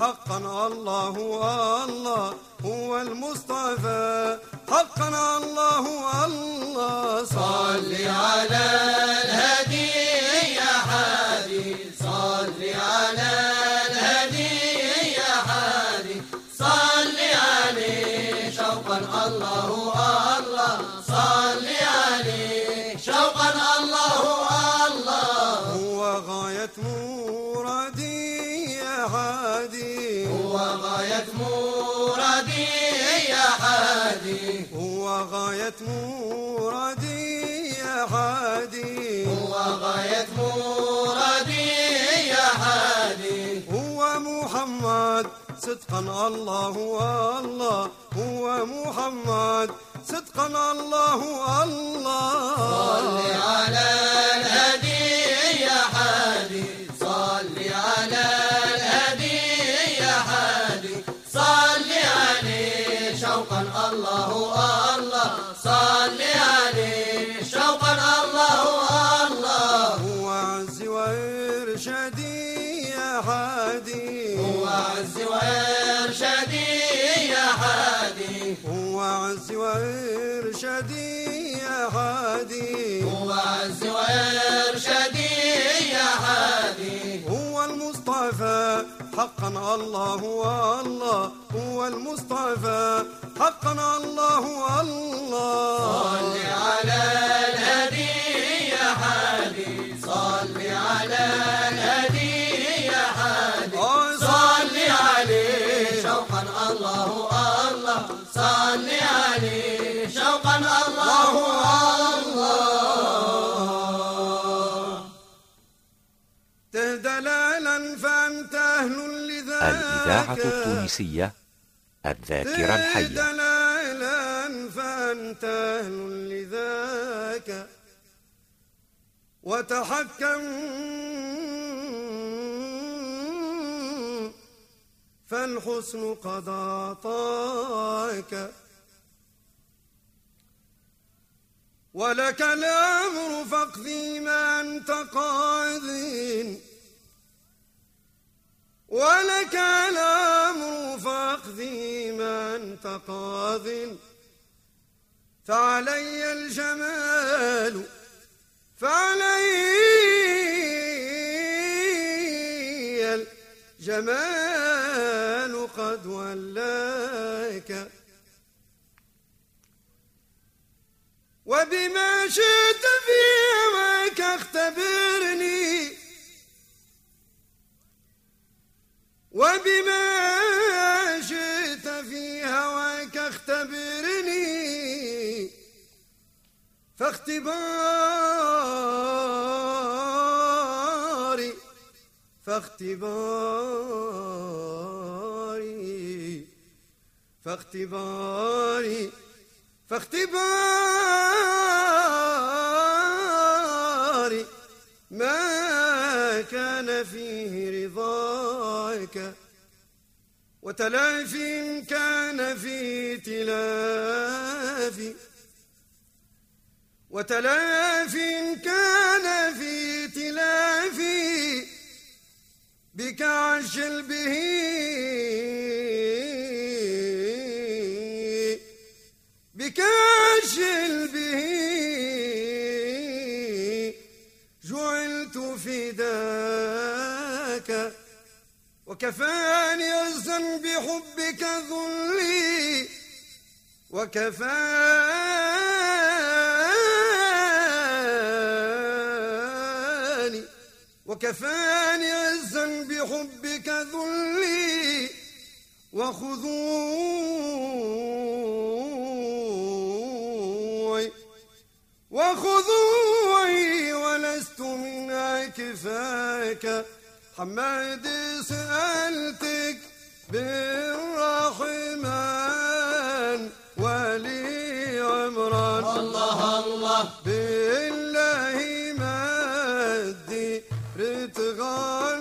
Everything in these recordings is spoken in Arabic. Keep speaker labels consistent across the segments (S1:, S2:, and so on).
S1: حقا الله الله هو المصطفى. حقا الله الله
S2: صل على الهدي يا حادي صل على الهدي يا حادي صل عليه شوقا الله الله صل عليه شوقا الله الله
S1: هو غاية مرادي. يا حادي
S2: هو غاية مرادي يا حادي
S1: هو غاية مرادي يا حادي
S2: هو غاية مرادي يا حادي
S1: هو محمد صدقا الله الله. هو محمد صدقا الله الله.
S2: صل على الهدي.
S1: هو عز وإرشادي يا حادي
S2: هو عز وإرشادي يا حادي
S1: هو المصطفى حقا الله الله هو المصطفى حقا الله الله
S2: صل على
S3: الإذاعة التونسية الذاكرة الحية.
S1: فأنت أهل لذاك وتحكم فالحسن قد أعطاك. ولك الأمر فاقضي ما أنت قاضٍ ولك الأمر فاقضي ما أنت قاض. فعلي الجمال فعلي الجمال قد ولاك. وبما شئت في هواك اختبرني وبما شئت في هواك اختبرني فاختباري فاختباري فاختباري فاختباري. رضاك وتلاف كان في تلاف وتلاف كان في تلاف بك عجل به بك عجل به جعلت فداك وكفاني عزا بحبك ذلي وكفاني وكفاني عزا بحبك ذلي وخذوي وخذوي ولست من كفاك حماد سألتك بالرحمن ولي عمران.
S4: الله الله.
S1: بالله مدي رتغنزير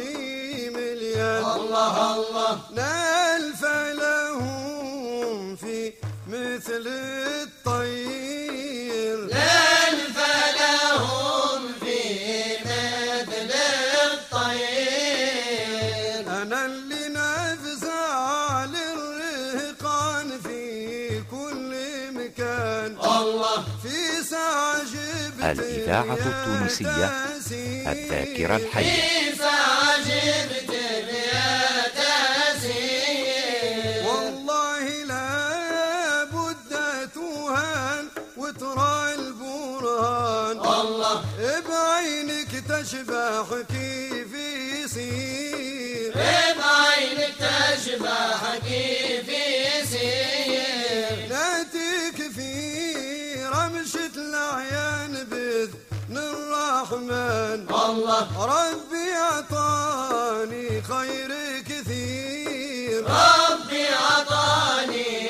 S1: في مليان
S4: الله الله.
S1: نلف لهم في مثل الطير.
S4: نلف لهم في مثل الطير.
S1: أنا اللي نفزع للرهقان في كل مكان.
S4: الله.
S1: في ساعة
S3: الإذاعة التونسية الذاكرة الحية.
S1: بعينك تشبح كيف يصير
S4: بعينك تشبح كيف يصير
S1: لا تكفي رمشة العيال من رحمن
S4: الله.
S1: ربي أعطاني خير كثير.
S4: ربي
S1: أعطاني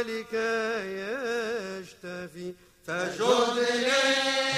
S1: وصالك يشتفي. فجد
S4: للعبد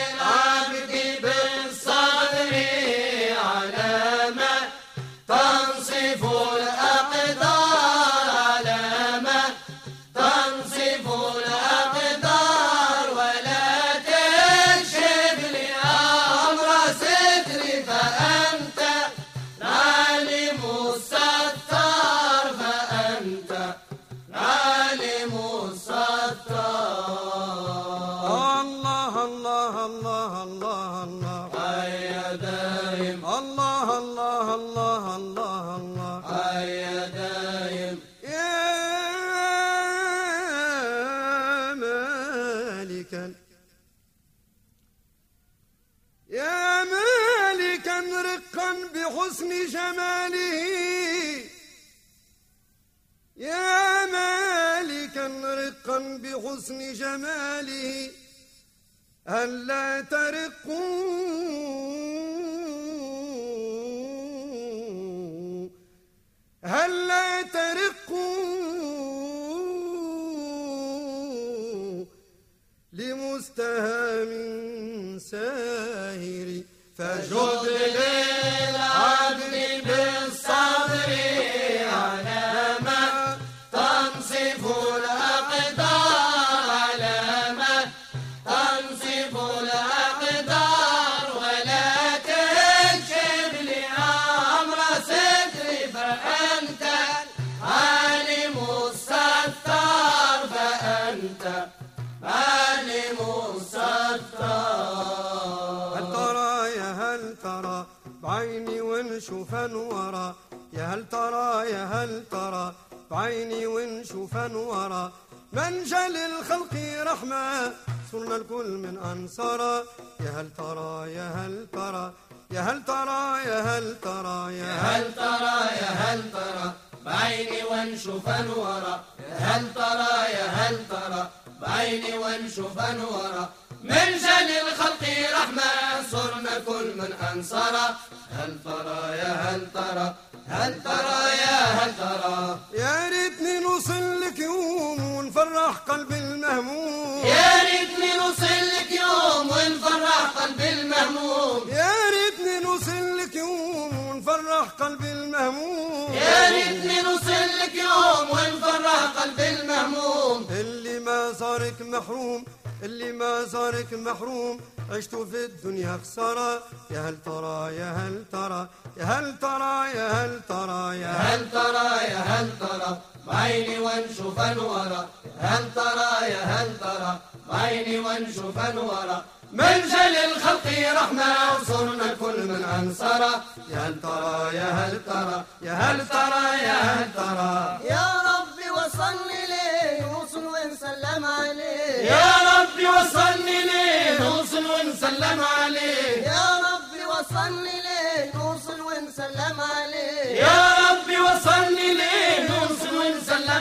S1: بحسن جماله. يا مالكا رقا بحسن جماله. ألا ترقوا هلا ترقوا لمستهام ساهر فجد
S4: للعبد
S1: ورا يا هل ترى يا هل ترى بعيني ونشوف ورا من جل الخلق رحمة صرنا الكل من أنصارا يا هل ترى يا هل ترى يا هل ترى يا هل ترى يا هل
S4: ترى يا هل ترى بعيني ونشوف انورا يا هل ترى يا هل ترى بعيني ونشوف انورا من جل الخلق رحمة صرنا كل من أنصرا هل ترى يا هل ترى؟ هل ترى يا هل ترى؟
S1: يا ريتني نوصل لك يوم ونفرح قلبي المهموم.
S4: يا ريتني نوصل لك يوم ونفرح قلبي المهموم.
S1: يا ريتني نوصل لك يوم ونفرح قلبي المهموم.
S4: يا ريتني نوصل لك يوم ونفرح قلبي المهموم.
S1: اللي ما صارك محروم اللي ما صارك محروم عشت في الدنيا خسارة يا هل ترى يا هل ترى يا هل ترى يا هل ترى يا هل
S4: هل ترى يا هل ترى بعيني ونشوف انورا هل ترى يا هل ترى بعيني ونشوف انورا من جل الخلق رحمة وصرنا الكل من أنصرا
S1: يا هل ترى يا هل ترى يا هل ترى يا هل ترى
S5: يا ربي وصلني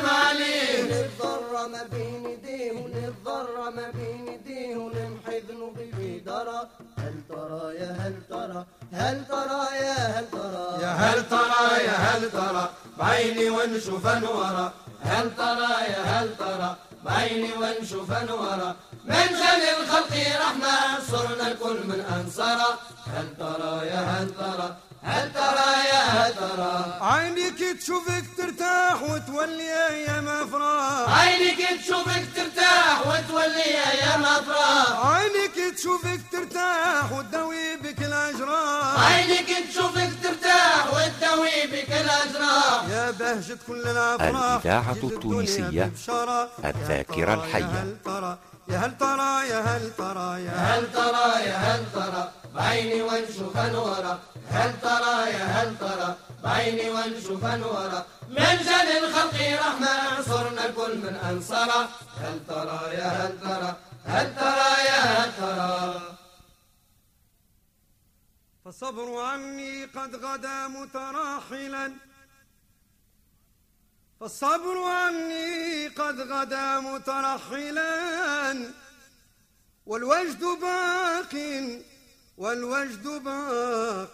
S5: عليه نتضرى ما بين ايديه ونتضرى ما بين ايديه ونمحي ذنوبي في درى هل ترى يا هل ترى؟ هل ترى يا هل ترى؟
S1: يا هل ترى يا هل ترى؟ بعيني ونشوف انورا
S4: هل ترى يا هل ترى؟ بعيني ونشوف انورا من جل الخلق رحمة صرنا الكل من أنصرا هل ترى يا هل ترى؟ هل ترى يا هل ترى
S1: عينك تشوفك ترتاح وتولي أيام أفراح.
S4: عينك تشوفك ترتاح وتولي أيام أفراح.
S1: عينك تشوفك ترتاح وتداوي بك الاجراح
S4: عينك تشوفك ترتاح
S3: الإذاعة التونسية الذاكرة الحية.
S1: يا هل ترى يا هل ترى يا هل ترى يا هل
S4: ترى بعيني وانشوف انورا هل ترى يا هل ترى بعيني وانشوف انورا من جل الخلق رحمة انصرنا الكل من انصرا هل ترى يا هل ترى هل ترى يا هل ترى
S1: فالصبر عني قد غدا متراحلا فالصبر عني قد غدا مترحلا والوجد باق والوجد باق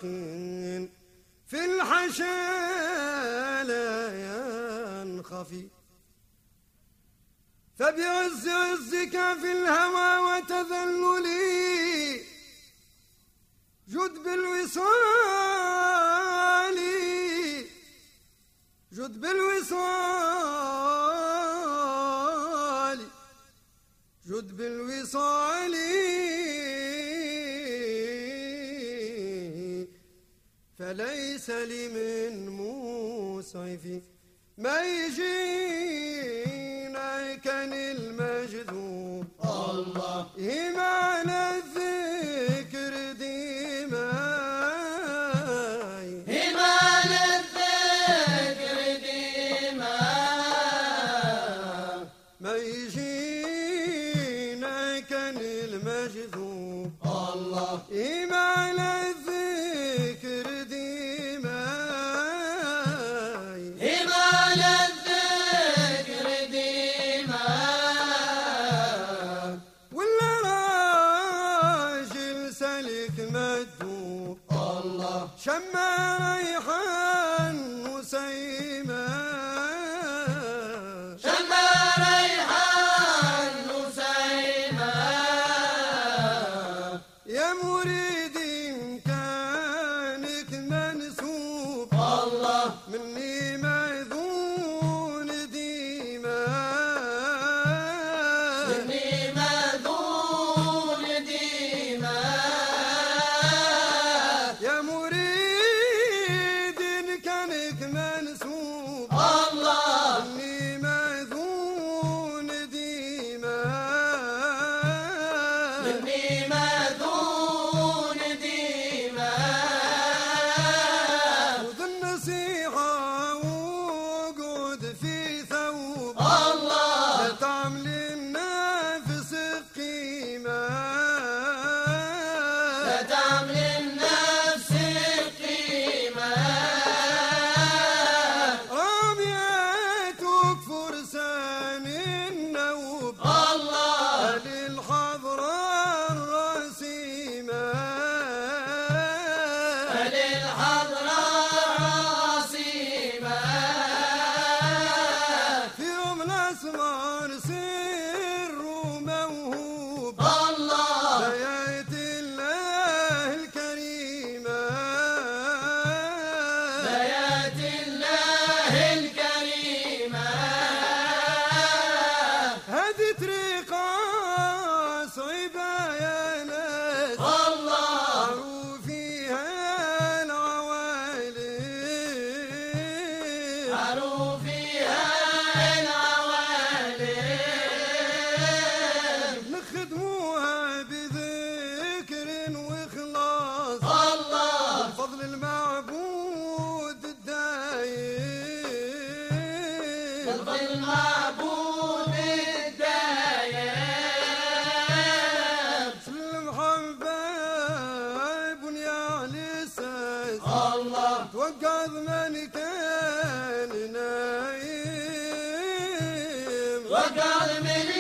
S1: في الحشا لا ينخفي. فبعز عزك في الهوى وتذللي جد بالوصال جد بالوصال جد بالوصال. فليس لي من مسعف ما يجينا كان المجذوب
S4: الله.
S1: هم على
S4: الله وقال من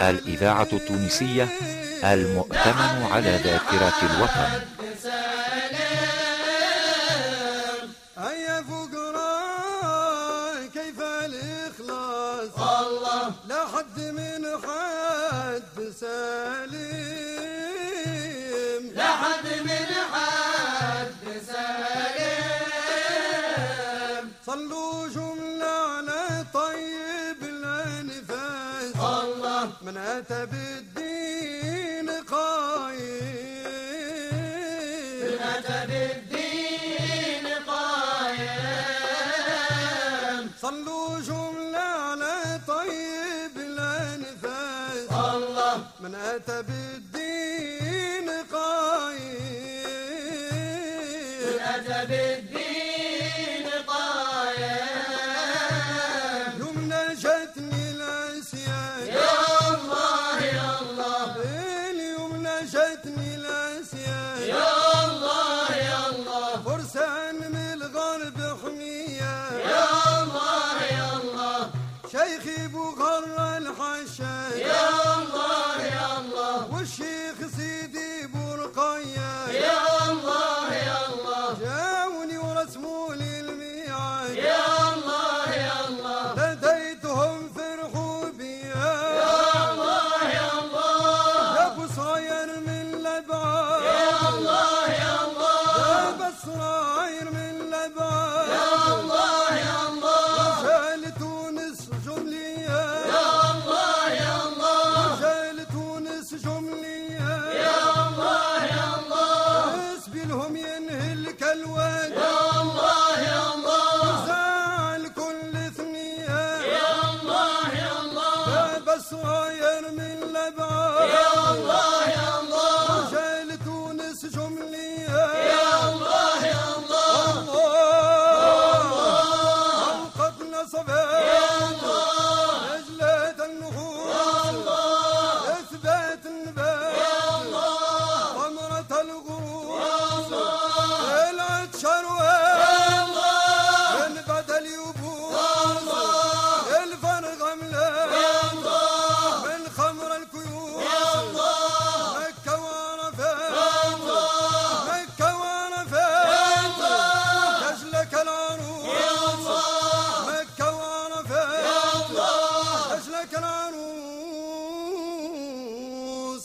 S3: الإذاعة التونسية المؤتمن على ذاكرة الوطن.
S1: لا حد من حد
S4: سالم من
S1: أتى بالدين قايم.
S4: من أتى بالدين قايم.
S1: يوم نجتني الأسياد. يا
S4: الله
S1: يا الله.
S4: اليوم نجتني